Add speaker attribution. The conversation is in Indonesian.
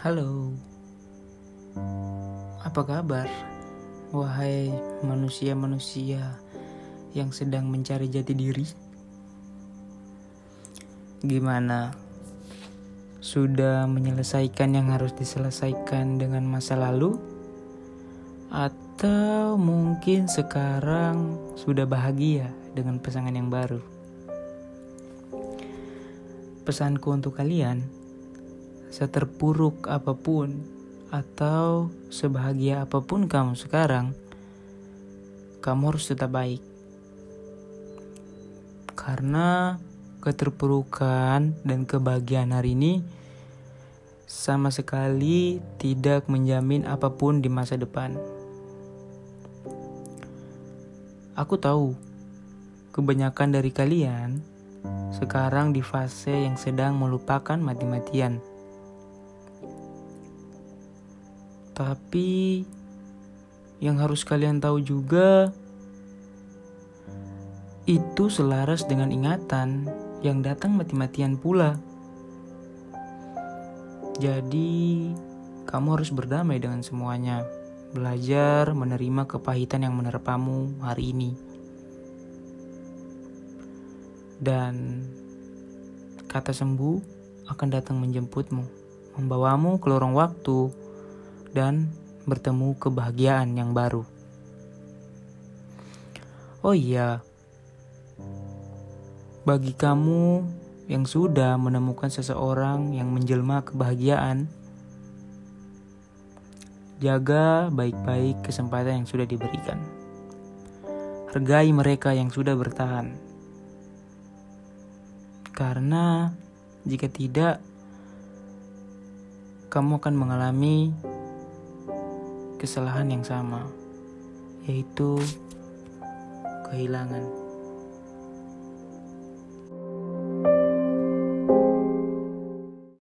Speaker 1: Halo, apa kabar? Wahai manusia-manusia yang sedang mencari jati diri, gimana? Sudah menyelesaikan yang harus diselesaikan dengan masa lalu, atau mungkin sekarang sudah bahagia dengan pasangan yang baru? Pesanku untuk kalian seterpuruk apa pun atau sebahagia apa pun kamu sekarang, kamu harus tetap baik. Karena keterpurukan dan kebahagiaan hari ini sama sekali tidak menjamin apa pun di masa depan. Aku tahu kebanyakan dari kalian sekarang di fase yang sedang melupakan mati-matian Tapi yang harus kalian tahu juga itu selaras dengan ingatan yang datang mati-matian pula. Jadi, kamu harus berdamai dengan semuanya. Belajar menerima kepahitan yang menerpamu hari ini. Dan kata sembuh akan datang menjemputmu, membawamu ke lorong waktu dan bertemu kebahagiaan yang baru. Oh iya, bagi kamu yang sudah menemukan seseorang yang menjelma kebahagiaan, jaga baik-baik kesempatan yang sudah diberikan. Hargai mereka yang sudah bertahan, karena jika tidak, kamu akan mengalami kesalahan yang sama, yaitu kehilangan.